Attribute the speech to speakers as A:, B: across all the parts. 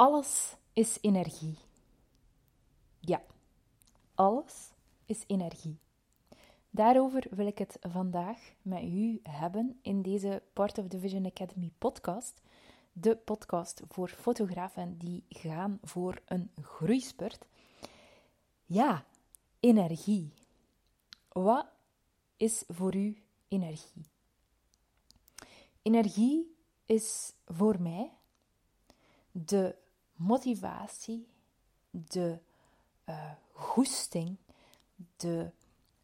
A: Alles is energie. Ja, alles is energie. Daarover wil ik het vandaag met u hebben in deze Part of the Vision Academy podcast. De podcast voor fotografen die gaan voor een groeispurt. Ja, energie. Wat is voor u energie? Energie is voor mij de motivatie, de uh, goesting, de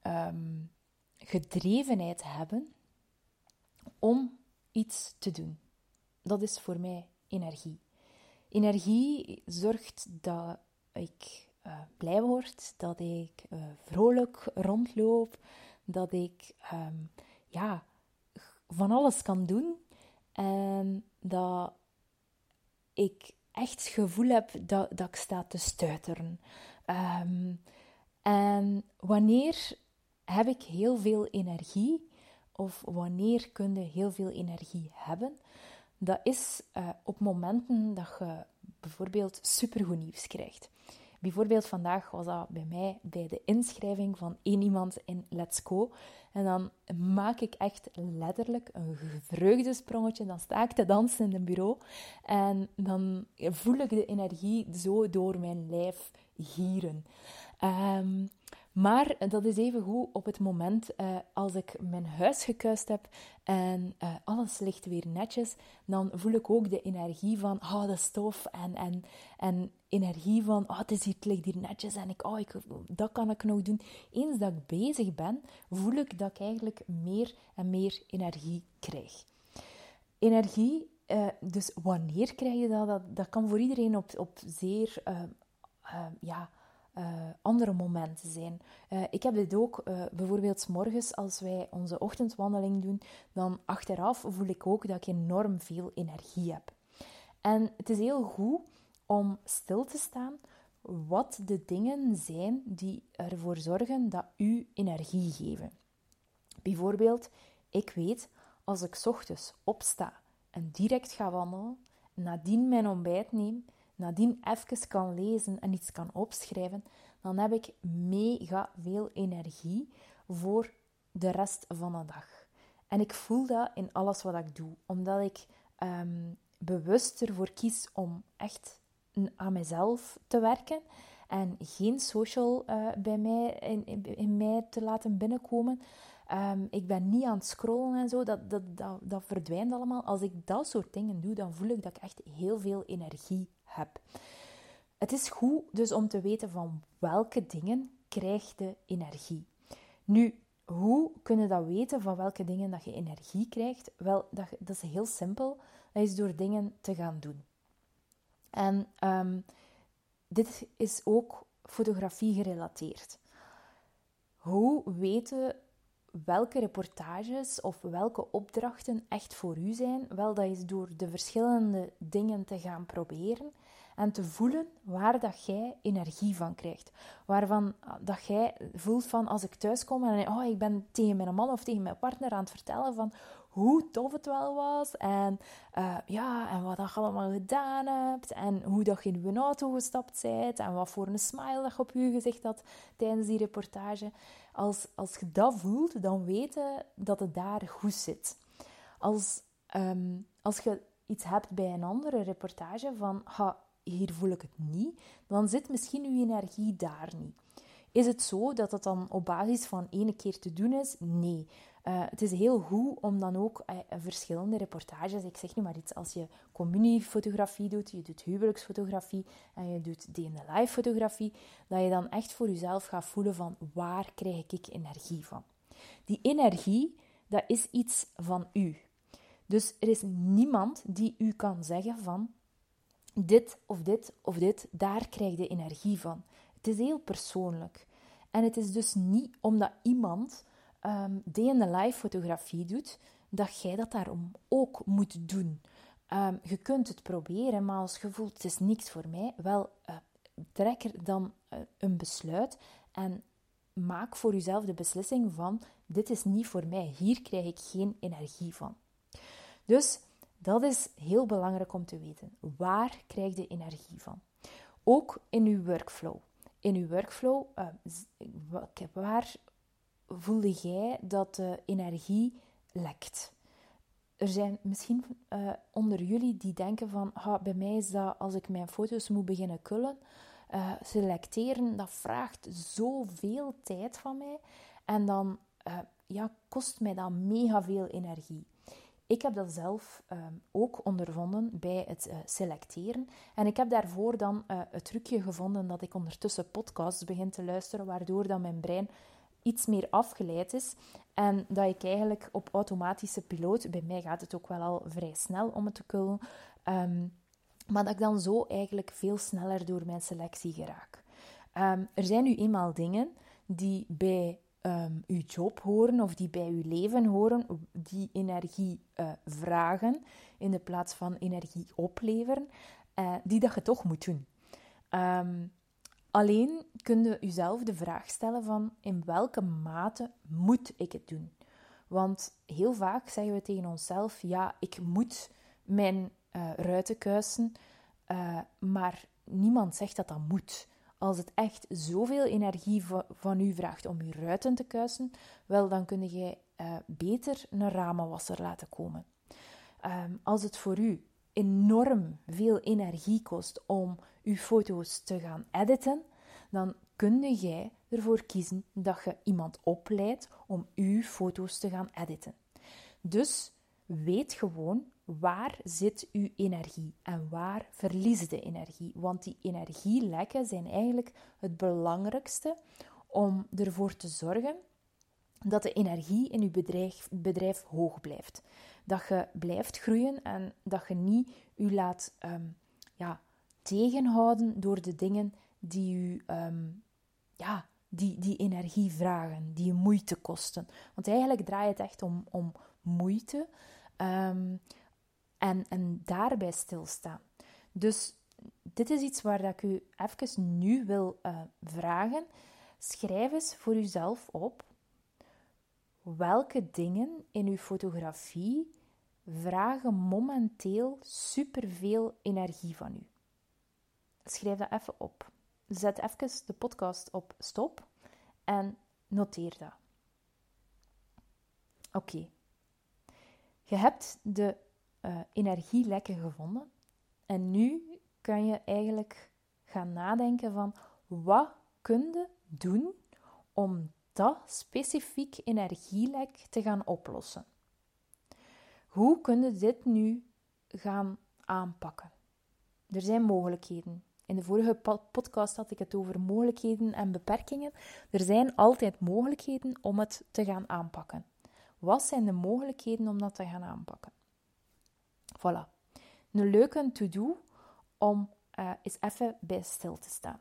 A: um, gedrevenheid hebben om iets te doen. Dat is voor mij energie. Energie zorgt dat ik uh, blij word, dat ik uh, vrolijk rondloop, dat ik um, ja, van alles kan doen en dat ik echt gevoel heb dat, dat ik sta te stuiteren. Um, en wanneer heb ik heel veel energie, of wanneer kun je heel veel energie hebben, dat is uh, op momenten dat je bijvoorbeeld supergoed nieuws krijgt. Bijvoorbeeld vandaag was dat bij mij bij de inschrijving van één iemand in Let's Go. En dan maak ik echt letterlijk een vreugdesprongetje. Dan sta ik te dansen in het bureau. En dan voel ik de energie zo door mijn lijf gieren. Um, maar dat is even goed op het moment uh, als ik mijn huis gekuist heb en uh, alles ligt weer netjes, dan voel ik ook de energie van, oh, de stof en, en, en energie van, oh, het, is hier, het ligt hier netjes en ik, oh, ik, dat kan ik nog doen. Eens dat ik bezig ben, voel ik dat ik eigenlijk meer en meer energie krijg. Energie, uh, dus wanneer krijg je dat? Dat, dat kan voor iedereen op, op zeer, ja uh, andere momenten zijn. Uh, ik heb dit ook uh, bijvoorbeeld morgens als wij onze ochtendwandeling doen, dan achteraf voel ik ook dat ik enorm veel energie heb. En het is heel goed om stil te staan wat de dingen zijn die ervoor zorgen dat u energie geven. Bijvoorbeeld, ik weet als ik ochtends opsta en direct ga wandelen, nadien mijn ontbijt neem, nadien even kan lezen en iets kan opschrijven, dan heb ik mega veel energie voor de rest van de dag. En ik voel dat in alles wat ik doe, omdat ik um, bewust ervoor kies om echt aan mezelf te werken en geen social uh, bij mij, in, in, mij te laten binnenkomen. Um, ik ben niet aan het scrollen en zo, dat, dat, dat, dat verdwijnt allemaal. Als ik dat soort dingen doe, dan voel ik dat ik echt heel veel energie heb. Het is goed dus om te weten van welke dingen krijg je energie. Nu, hoe kun je dat weten van welke dingen dat je energie krijgt? Wel, dat, dat is heel simpel. Dat is door dingen te gaan doen. En um, dit is ook fotografie gerelateerd. Hoe weten welke reportages of welke opdrachten echt voor u zijn? Wel, dat is door de verschillende dingen te gaan proberen en te voelen waar dat jij energie van krijgt. Waarvan dat jij voelt van als ik thuis kom en oh, ik ben tegen mijn man of tegen mijn partner aan het vertellen van hoe tof het wel was en, uh, ja, en wat je allemaal gedaan hebt en hoe dat je in je auto gestapt bent en wat voor een smile dat je op je gezicht had tijdens die reportage. Als, als je dat voelt, dan weten dat het daar goed zit. Als, um, als je iets hebt bij een andere reportage van ha, hier voel ik het niet, dan zit misschien uw energie daar niet. Is het zo dat het dan op basis van ene keer te doen is? Nee. Uh, het is heel goed om dan ook uh, verschillende reportages, ik zeg nu maar iets, als je communiefotografie doet, je doet huwelijksfotografie en je doet live fotografie, dat je dan echt voor jezelf gaat voelen van waar krijg ik energie van. Die energie, dat is iets van u. Dus er is niemand die u kan zeggen van dit of dit of dit, daar krijg je energie van. Het is heel persoonlijk. En het is dus niet omdat iemand um, de live fotografie doet, dat jij dat daarom ook moet doen. Um, je kunt het proberen, maar als je voelt het is niks voor mij, wel, uh, trek er dan uh, een besluit en maak voor jezelf de beslissing van dit is niet voor mij, hier krijg ik geen energie van. Dus Dat is heel belangrijk om te weten. Waar krijg je energie van? Ook in uw workflow. In uw workflow, uh, waar voelde jij dat de energie lekt? Er zijn misschien uh, onder jullie die denken van, bij mij is dat als ik mijn foto's moet beginnen kullen, uh, selecteren, dat vraagt zoveel tijd van mij. En dan ja, kost mij dat mega veel energie. Ik heb dat zelf ehm, ook ondervonden bij het uh, selecteren. En ik heb daarvoor dan uh, het trucje gevonden dat ik ondertussen podcasts begin te luisteren, waardoor dat mijn brein iets meer afgeleid is. En dat ik eigenlijk op automatische piloot, bij mij gaat het ook wel al vrij snel om het te kullen, um, maar dat ik dan zo eigenlijk veel sneller door mijn selectie geraak. Um, er zijn nu eenmaal dingen die bij um, uw job horen of die bij uw leven horen, die energie uh, vragen in de plaats van energie opleveren, uh, die dat je toch moet doen. Um, alleen kun je jezelf de vraag stellen van in welke mate moet ik het doen? Want heel vaak zeggen we tegen onszelf, ja, ik moet mijn uh, ruiten kuisen, maar niemand zegt dat dat moet. Als het echt zoveel energie van u vraagt om uw ruiten te kuisen, wel dan kun je uh, beter een ramenwasser laten komen. Um, als het voor u enorm veel energie kost om uw foto's te gaan editen, dan kun jij ervoor kiezen dat je iemand opleidt om uw foto's te gaan editen. Dus weet gewoon waar zit uw energie en waar verlies de energie? Want die energielekken zijn eigenlijk het belangrijkste om ervoor te zorgen dat de energie in uw bedrijf, bedrijf hoog blijft. Dat je blijft groeien en dat je niet u laat um, ja, tegenhouden door de dingen die u um, ja, die, die energie vragen, die moeite kosten. Want eigenlijk draait het echt om, om moeite. Um, en, en daarbij stilstaan. Dus dit is iets waar dat ik u even nu wil uh, vragen. Schrijf eens voor uzelf op welke dingen in uw fotografie vragen momenteel superveel energie van u. Schrijf dat even op. Zet even de podcast op stop en noteer dat. Oké. Je hebt de uh, energielekken gevonden. En nu kan je eigenlijk gaan nadenken van wat kun je doen om dat specifiek energielek te gaan oplossen. Hoe kun je dit nu gaan aanpakken? Er zijn mogelijkheden. In de vorige podcast had ik het over mogelijkheden en beperkingen. Er zijn altijd mogelijkheden om het te gaan aanpakken. Wat zijn de mogelijkheden om dat te gaan aanpakken? Voilà. Een leuke to-do om uh, eens even bij stil te staan.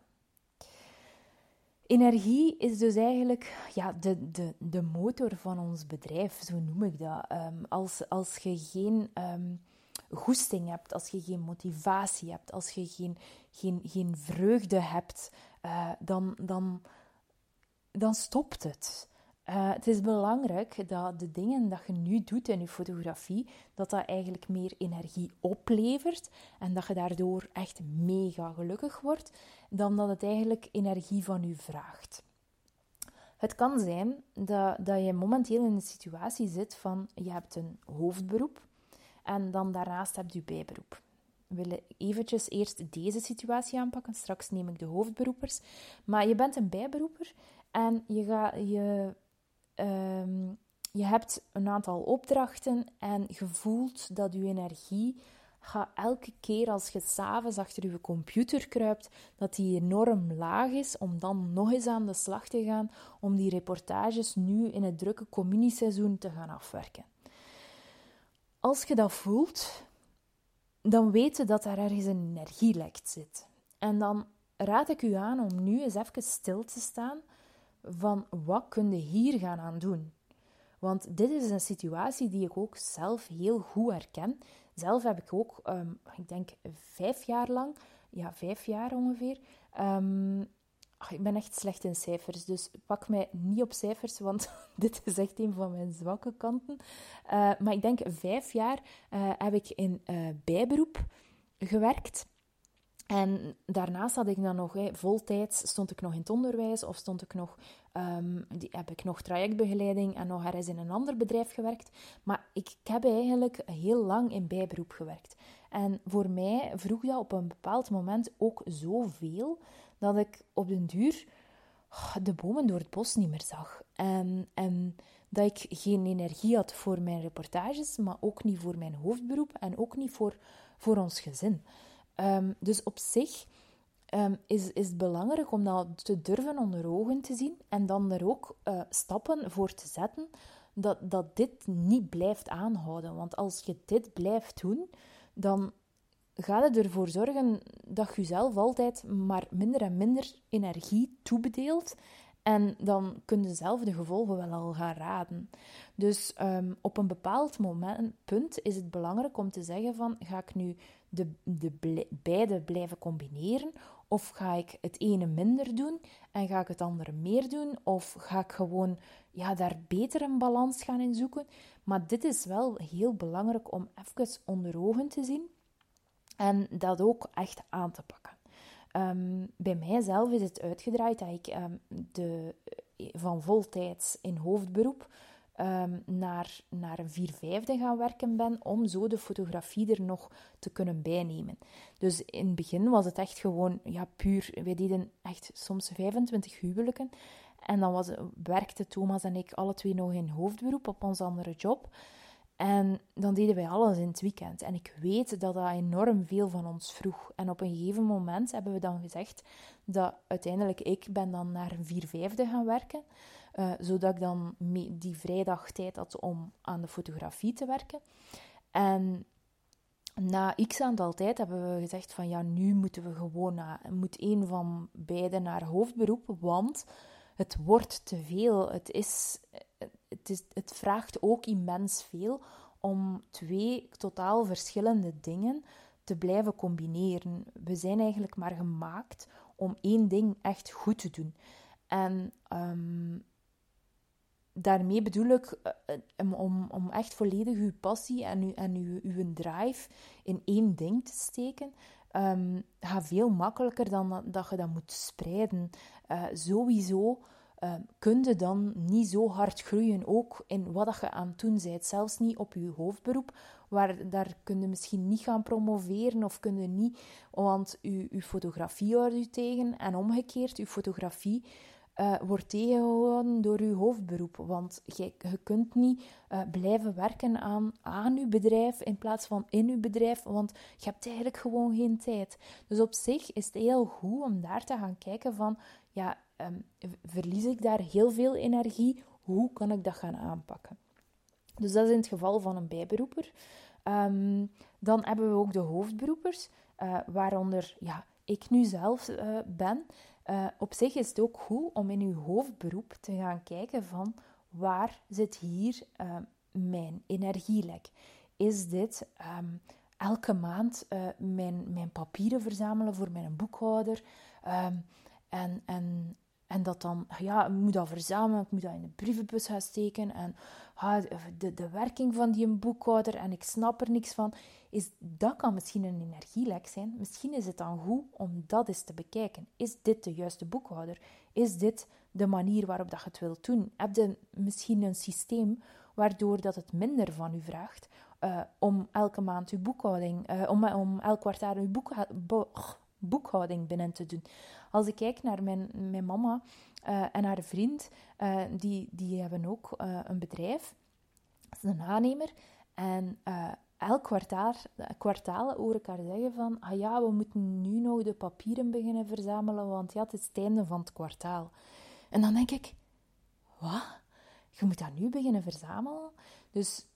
A: Energie is dus eigenlijk ja, de, de, de motor van ons bedrijf, zo noem ik dat. Um, als, als je geen um, goesting hebt, als je geen motivatie hebt, als je geen, geen, geen vreugde hebt, uh, dan, dan, dan stopt het. Uh, het is belangrijk dat de dingen dat je nu doet in je fotografie, dat dat eigenlijk meer energie oplevert en dat je daardoor echt mega gelukkig wordt, dan dat het eigenlijk energie van u vraagt. Het kan zijn dat, dat je momenteel in een situatie zit van je hebt een hoofdberoep en dan daarnaast heb je bijberoep. We willen eventjes eerst deze situatie aanpakken, straks neem ik de hoofdberoepers. Maar je bent een bijberoeper en je, gaat je Ehm, je hebt een aantal opdrachten en je voelt dat je energie gaat elke keer als je s'avonds achter je computer kruipt, dat die enorm laag is om dan nog eens aan de slag te gaan om die reportages nu in het drukke communieseizoen te gaan afwerken. Als je dat voelt, dan weet je dat daar ergens een energielek zit. En dan raad ik u aan om nu eens even stil te staan van wat kun je hier gaan aan doen? Want dit is een situatie die ik ook zelf heel goed herken. Zelf heb ik ook, um, ik denk vijf jaar lang, ja, vijf jaar ongeveer, um, ik ben echt slecht in cijfers, dus pak mij niet op cijfers, want dit is echt een van mijn zwakke kanten. Uh, maar ik denk vijf jaar uh, heb ik in uh, bijberoep gewerkt. En daarnaast had ik dan nog, hey, voltijds stond ik nog in het onderwijs of stond ik nog, um, die, heb ik nog trajectbegeleiding en nog ergens in een ander bedrijf gewerkt. Maar ik, ik heb eigenlijk heel lang in bijberoep gewerkt. En voor mij vroeg dat op een bepaald moment ook zoveel dat ik op den duur oh, de bomen door het bos niet meer zag. En, en dat ik geen energie had voor mijn reportages, maar ook niet voor mijn hoofdberoep en ook niet voor, voor ons gezin. Um, dus op zich um, is, is het belangrijk om dat te durven onder ogen te zien en dan er ook uh, stappen voor te zetten dat, dat dit niet blijft aanhouden. Want als je dit blijft doen, dan gaat het ervoor zorgen dat je jezelf altijd maar minder en minder energie toebedeelt. En dan kun je zelf de gevolgen wel al gaan raden. Dus um, op een bepaald moment, punt is het belangrijk om te zeggen van, ga ik nu de, de beide blijven combineren? Of ga ik het ene minder doen en ga ik het andere meer doen? Of ga ik gewoon ja, daar beter een balans gaan in zoeken? Maar dit is wel heel belangrijk om even onder ogen te zien en dat ook echt aan te pakken. Um, bij mijzelf is het uitgedraaid dat ik um, de, van voltijds in hoofdberoep um, naar, naar een vier vijfde gaan werken ben, om zo de fotografie er nog te kunnen bijnemen. Dus in het begin was het echt gewoon, ja, puur, wij deden echt soms 25 huwelijken. En dan was, werkte Thomas en ik alle twee nog in hoofdberoep op onze andere job. En dan deden wij alles in het weekend. En ik weet dat dat enorm veel van ons vroeg. En op een gegeven moment hebben we dan gezegd dat uiteindelijk ik ben dan naar een vier vijfde gaan werken. Uh, zodat ik dan die vrijdag tijd had om aan de fotografie te werken. En na x aantal tijd hebben we gezegd van ja, nu moeten we gewoon moet een van beiden naar hoofdberoep, want het wordt te veel. Het is het, is, het vraagt ook immens veel om twee totaal verschillende dingen te blijven combineren. We zijn eigenlijk maar gemaakt om één ding echt goed te doen. En um, daarmee bedoel ik um, om, om echt volledig uw passie en, uw, en uw, uw drive in één ding te steken. Um, gaat veel makkelijker dan dat je dat moet spreiden. Uh, sowieso uh, kun je dan niet zo hard groeien, ook in wat je aan het doen bent. Zelfs niet op je hoofdberoep, waar, daar kun je misschien niet gaan promoveren of kun je niet, want je, je fotografie houdt je tegen en omgekeerd, je fotografie uh, wordt tegengehouden door je hoofdberoep. Want je, kunt niet uh, blijven werken aan, aan je bedrijf in plaats van in je bedrijf, want je hebt eigenlijk gewoon geen tijd. Dus op zich is het heel goed om daar te gaan kijken van, ja, um, verlies ik daar heel veel energie? Hoe kan ik dat gaan aanpakken? Dus dat is in het geval van een bijberoeper. Um, dan hebben we ook de hoofdberoepers, uh, waaronder ja, ik nu zelf ben. Uh, op zich is het ook goed om in uw hoofdberoep te gaan kijken van waar zit hier mijn energielek? Is dit um, elke maand mijn, mijn papieren verzamelen voor mijn boekhouder? Um, en, en en dat dan, ja, ik moet dat verzamelen, ik moet dat in de brievenbus gaan steken. En de, de werking van die boekhouder en ik snap er niks van. Is, dat kan misschien een energielek zijn. Misschien is het dan goed om dat eens te bekijken. Is dit de juiste boekhouder? Is dit de manier waarop dat je het wilt doen? Heb je misschien een systeem waardoor dat het minder van u vraagt uh, om elke maand uw boekhouding, uh, om, om elk kwartaal uw boekhouding binnen te doen? Als ik kijk naar mijn, mijn mama uh, en haar vriend, uh, die, die hebben ook uh, een bedrijf. Dat is een aannemer. En elk kwartaal, kwartaal hoor ik haar zeggen van... Ah ja, we moeten nu nog de papieren beginnen verzamelen, want ja, het is het einde van het kwartaal. En dan denk ik... Wat? Je moet dat nu beginnen verzamelen? Dus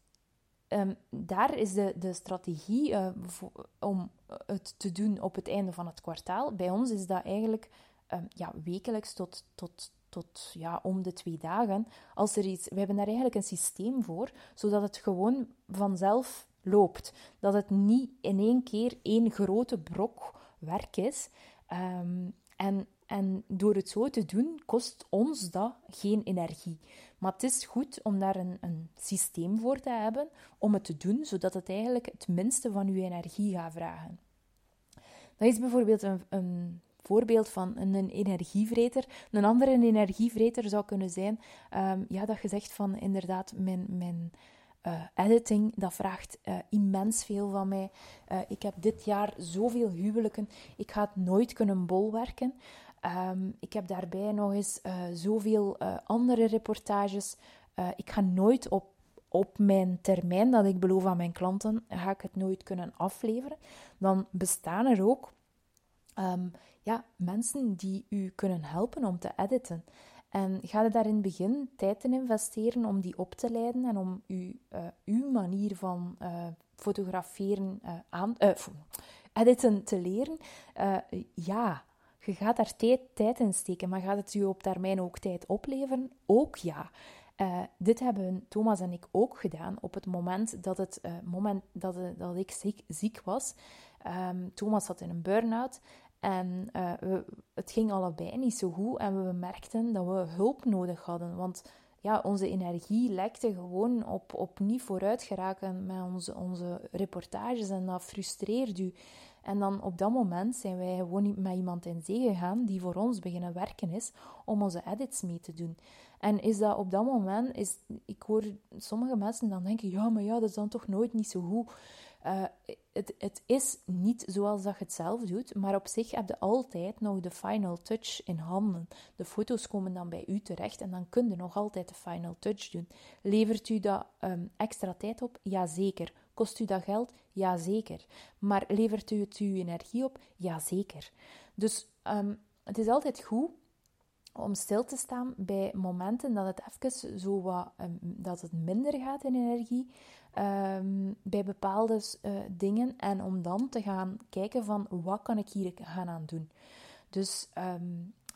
A: Um, daar is de, de strategie voor, om het te doen op het einde van het kwartaal. Bij ons is dat eigenlijk um, ja, wekelijks tot, tot, tot ja, om de twee dagen. Als er iets, we hebben daar eigenlijk een systeem voor, zodat het gewoon vanzelf loopt. Dat het niet in één keer één grote brok werk is. Um, en En door het zo te doen, kost ons dat geen energie. Maar het is goed om daar een, een systeem voor te hebben om het te doen, zodat het eigenlijk het minste van uw energie gaat vragen. Dat is bijvoorbeeld een, een voorbeeld van een energievreter. Een andere energievreter zou kunnen zijn, um, ja, dat je zegt van inderdaad, mijn, mijn uh, editing, dat vraagt uh, immens veel van mij. Uh, ik heb dit jaar zoveel huwelijken, ik ga het nooit kunnen bolwerken. Um, ik heb daarbij nog eens zoveel andere reportages. ik ga nooit op, op mijn termijn dat ik beloof aan mijn klanten, ga ik het nooit kunnen afleveren. Dan bestaan er ook um, ja, mensen die u kunnen helpen om te editen. En ga er daar in begin tijd in investeren om die op te leiden en om u, uw manier van fotograferen aan, editen te leren? ja, je gaat daar tijd, in steken, maar gaat het u op termijn ook tijd opleveren? Ook ja. dit hebben Thomas en ik ook gedaan op het moment dat, het, moment dat, dat ik ziek, ziek was. Um, Thomas zat in een burn-out en we, het ging allebei niet zo goed en we merkten dat we hulp nodig hadden. Want ja, onze energie lekte gewoon op, op niet vooruit geraken met onze, onze reportages en dat frustreert u. En dan op dat moment zijn wij gewoon met iemand in zee gegaan die voor ons beginnen werken is om onze edits mee te doen. En is dat op dat moment, is, ik hoor sommige mensen dan denken, ja, maar ja, dat is dan toch nooit niet zo goed. Uh, het, het, is niet zoals dat je het zelf doet, maar op zich heb je altijd nog de final touch in handen. De foto's komen dan bij u terecht en dan kun je nog altijd de final touch doen. Levert u dat um, extra tijd op? Jazeker. Kost u dat geld? Jazeker. Maar levert u het uw energie op? Jazeker. Dus um, het is altijd goed om stil te staan bij momenten dat het even zo wat, um, dat het minder gaat in energie, um, bij bepaalde uh, dingen en om dan te gaan kijken van wat kan ik hier gaan aan doen. Dus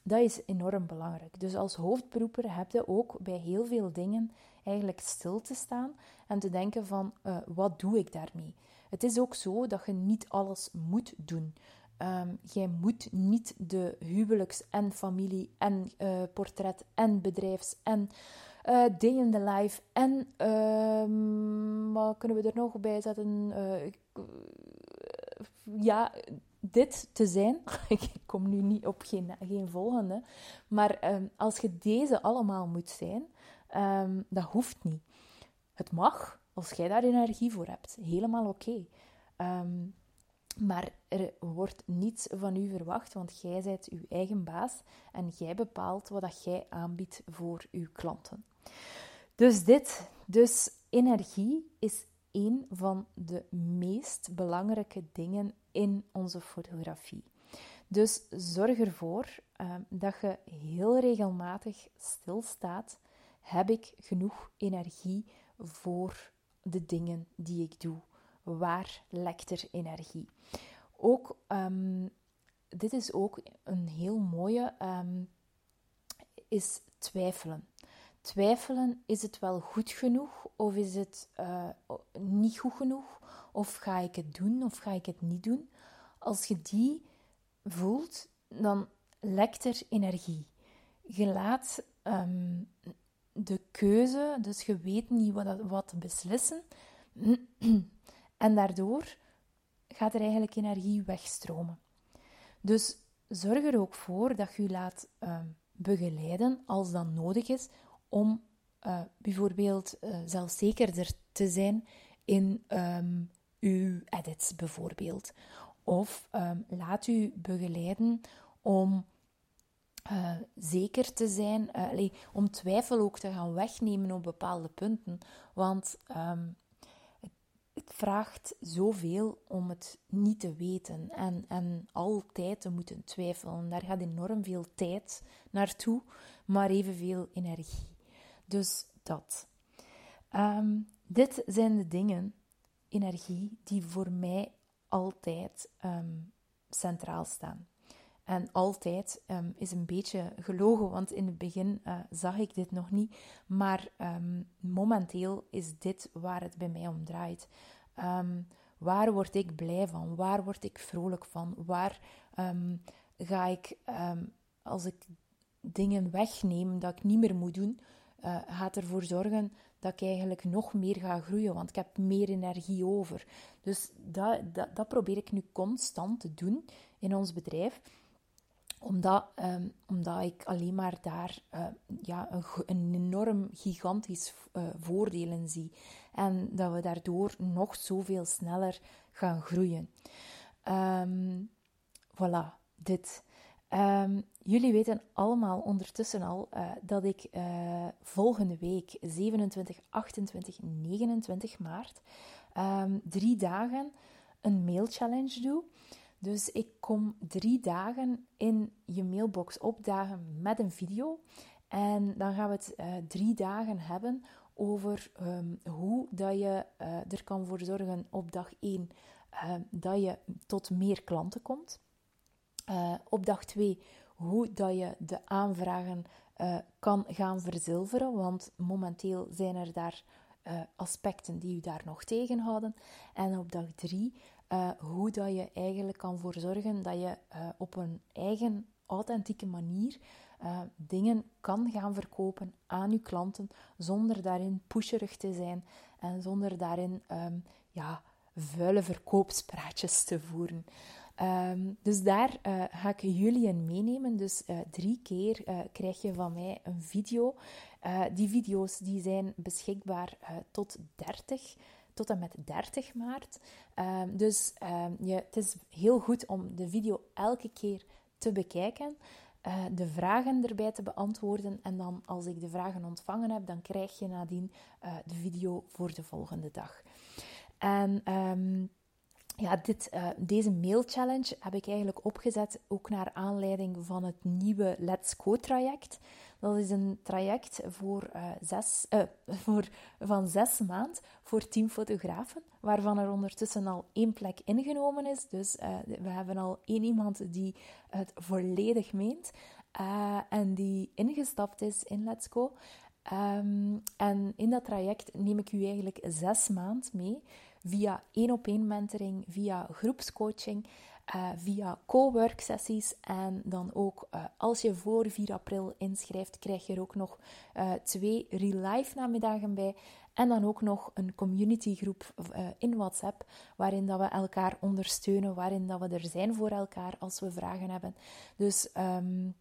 A: dat is enorm belangrijk. Dus als hoofdberoeper heb je ook bij heel veel dingen eigenlijk stil te staan en te denken van uh, wat doe ik daarmee. Het is ook zo dat je niet alles moet doen. Um, jij moet niet de huwelijks- en familie- en uh, portret- en bedrijfs- en uh, day in the life. En uh, wat kunnen we er nog bij zetten? Ja, dit te zijn. ik kom nu niet op geen, geen volgende. Maar um, als je deze allemaal moet zijn, um, dat hoeft niet. Het mag, als jij daar energie voor hebt. Helemaal oké. Um, maar er wordt niets van u verwacht, want jij bent uw eigen baas en jij bepaalt wat dat jij aanbiedt voor uw klanten. Dus dit, dus energie is een van de meest belangrijke dingen in onze fotografie. Dus zorg ervoor uh, dat je heel regelmatig stilstaat. Heb ik genoeg energie voor de dingen die ik doe? Waar lekt er energie? Ook, um, dit is ook een heel mooie, um, is twijfelen twijfelen, is het wel goed genoeg of is het uh, niet goed genoeg? Of ga ik het doen of ga ik het niet doen? Als je die voelt, dan lekt er energie. Je laat um, de keuze, dus je weet niet wat, wat te beslissen. en daardoor gaat er eigenlijk energie wegstromen. Dus zorg er ook voor dat je je laat um, begeleiden als dat nodig is om uh, bijvoorbeeld uh, zelfzekerder te zijn in um, uw edits, bijvoorbeeld. Of um, laat u begeleiden om uh, zeker te zijn, allee, om twijfel ook te gaan wegnemen op bepaalde punten. Want um, het, vraagt zoveel om het niet te weten en, en altijd te moeten twijfelen. Daar gaat enorm veel tijd naartoe, maar evenveel energie. Dus dat. Um, dit zijn de dingen, energie, die voor mij altijd um, centraal staan. En altijd um, is een beetje gelogen, want in het begin uh, zag ik dit nog niet. Maar um, momenteel is dit waar het bij mij om draait. Waar word ik blij van? Waar word ik vrolijk van? Waar ga ik als ik dingen wegneem dat ik niet meer moet doen, uh, gaat ervoor zorgen dat ik eigenlijk nog meer ga groeien, want ik heb meer energie over. Dus dat, dat, dat probeer ik nu constant te doen in ons bedrijf omdat, um, omdat ik alleen maar daar uh, ja, een, een, enorm gigantisch uh, in zie. En dat we daardoor nog zoveel sneller gaan groeien. Um, voilà, dit. Um, jullie weten allemaal ondertussen al uh, dat ik volgende week, 27, 28, 29 maart, drie dagen een mail challenge doe. Dus ik kom drie dagen in je mailbox opdagen met een video. En dan gaan we het uh, drie dagen hebben over um, hoe dat je er kan voor zorgen op dag 1 uh, ehm, dat je tot meer klanten komt. Eh, op dag 2 hoe dat je de aanvragen kan gaan verzilveren, want momenteel zijn er daar aspecten die u daar nog tegenhouden. En op dag 3 uh, hoe dat je eigenlijk kan voor zorgen dat je op een eigen authentieke manier dingen kan gaan verkopen aan je klanten zonder daarin pusherig te zijn en zonder daarin um, ja, vuile verkoopspraatjes te voeren. Um, dus daar ga ik jullie in meenemen. Dus drie keer krijg je van mij een video. die video's die zijn beschikbaar tot 30 tot en met 30 maart. Ehm, dus um, je, het is heel goed om de video elke keer te bekijken, de vragen erbij te beantwoorden en dan als ik de vragen ontvangen heb, dan krijg je nadien uh, de video voor de volgende dag. En ja, dit, uh, deze mail challenge heb ik eigenlijk opgezet ook naar aanleiding van het nieuwe Let's Go traject. Dat is een traject voor, uh, zes, uh, voor, van zes maand voor tien fotografen, waarvan er ondertussen al één plek ingenomen is. Dus we hebben al één iemand die het volledig meent en die ingestapt is in Let's Go. Um, en in dat traject neem ik u eigenlijk zes maand mee via één op één mentoring, via groepscoaching, uh, via co-work sessies en dan ook uh, als je voor 4 april inschrijft, krijg je er ook nog uh, twee real life namiddagen bij. En dan ook nog een communitygroep in WhatsApp, waarin dat we elkaar ondersteunen, waarin dat we er zijn voor elkaar als we vragen hebben. Dus um,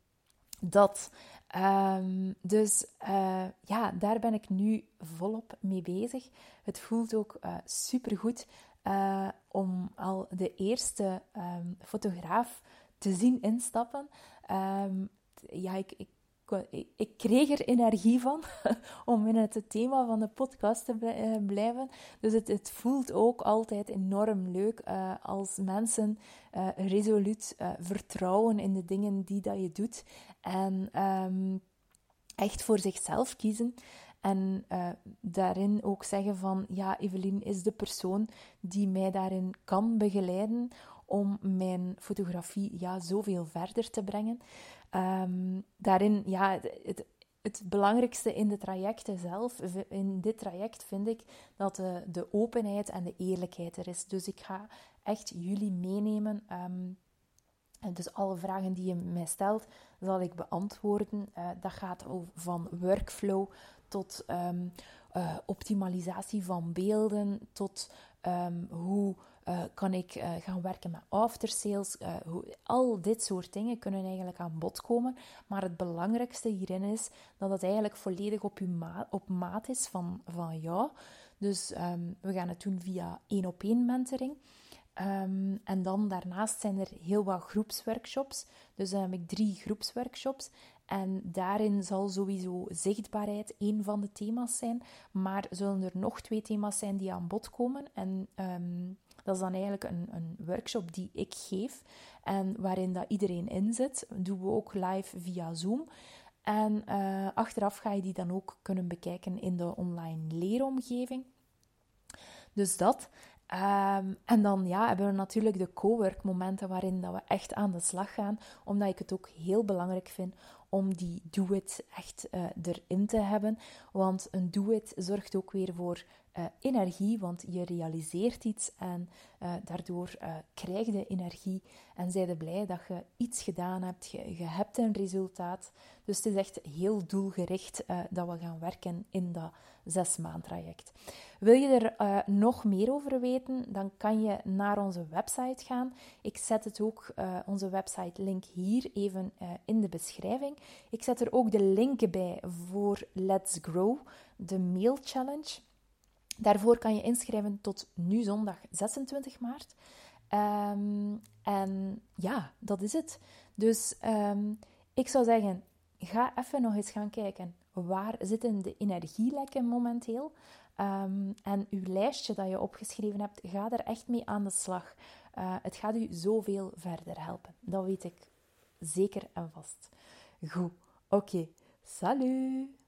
A: dat. Um, dus uh, ja, daar ben ik nu volop mee bezig. Het voelt ook uh, supergoed uh, om al de eerste um, fotograaf te zien instappen. Um, ja, ik ik kreeg er energie van om in het thema van de podcast te eh, blijven. Dus het, het voelt ook altijd enorm leuk uh, als mensen uh, resoluut vertrouwen in de dingen die dat je doet. En um, echt voor zichzelf kiezen. En daarin ook zeggen van, ja, Evelien is de persoon die mij daarin kan begeleiden om mijn fotografie ja, zoveel verder te brengen. Um, daarin, ja, het, het belangrijkste in de trajecten zelf, in dit traject vind ik dat de, de openheid en de eerlijkheid er is. Dus ik ga echt jullie meenemen. Um, dus alle vragen die je mij stelt, zal ik beantwoorden. Uh, dat gaat over van workflow tot um, uh, optimalisatie van beelden, tot hoe uh, kan ik uh, gaan werken met aftersales? Uh, hoe, al dit soort dingen kunnen eigenlijk aan bod komen. Maar het belangrijkste hierin is dat het eigenlijk volledig op, op maat is van, van jou. Dus um, we gaan het doen via één op één mentoring. Um, en dan daarnaast zijn er heel wat groepsworkshops. Dus dan heb ik drie groepsworkshops. En daarin zal sowieso zichtbaarheid een van de thema's zijn. Maar zullen er nog twee thema's zijn die aan bod komen. En um, dat is dan eigenlijk een, een workshop die ik geef en waarin dat iedereen in zit. doen we ook live via Zoom. En uh, achteraf ga je die dan ook kunnen bekijken in de online leeromgeving. Dus dat. Um, en dan ja, hebben we natuurlijk de co-work momenten waarin dat we echt aan de slag gaan, omdat ik het ook heel belangrijk vind om die do-it echt uh, erin te hebben. Want een do-it zorgt ook weer voor uh, energie, want je realiseert iets en uh, daardoor uh, krijg je energie en zij je blij dat je iets gedaan hebt, je, je, hebt een resultaat. Dus het is echt heel doelgericht dat we gaan werken in dat zes maand traject. Wil je er nog meer over weten, dan kan je naar onze website gaan. Ik zet het ook, onze website link hier even in de beschrijving. Ik zet er ook de link bij voor Let's Grow, de mail challenge. Daarvoor kan je inschrijven tot nu zondag 26 maart. Um, en ja, dat is het. Dus um, ik zou zeggen, ga even nog eens gaan kijken. Waar zitten de energielekken momenteel? Um, en uw lijstje dat je opgeschreven hebt, ga er echt mee aan de slag. Uh, het gaat u zoveel verder helpen. Dat weet ik zeker en vast. Goed, oké. Salut!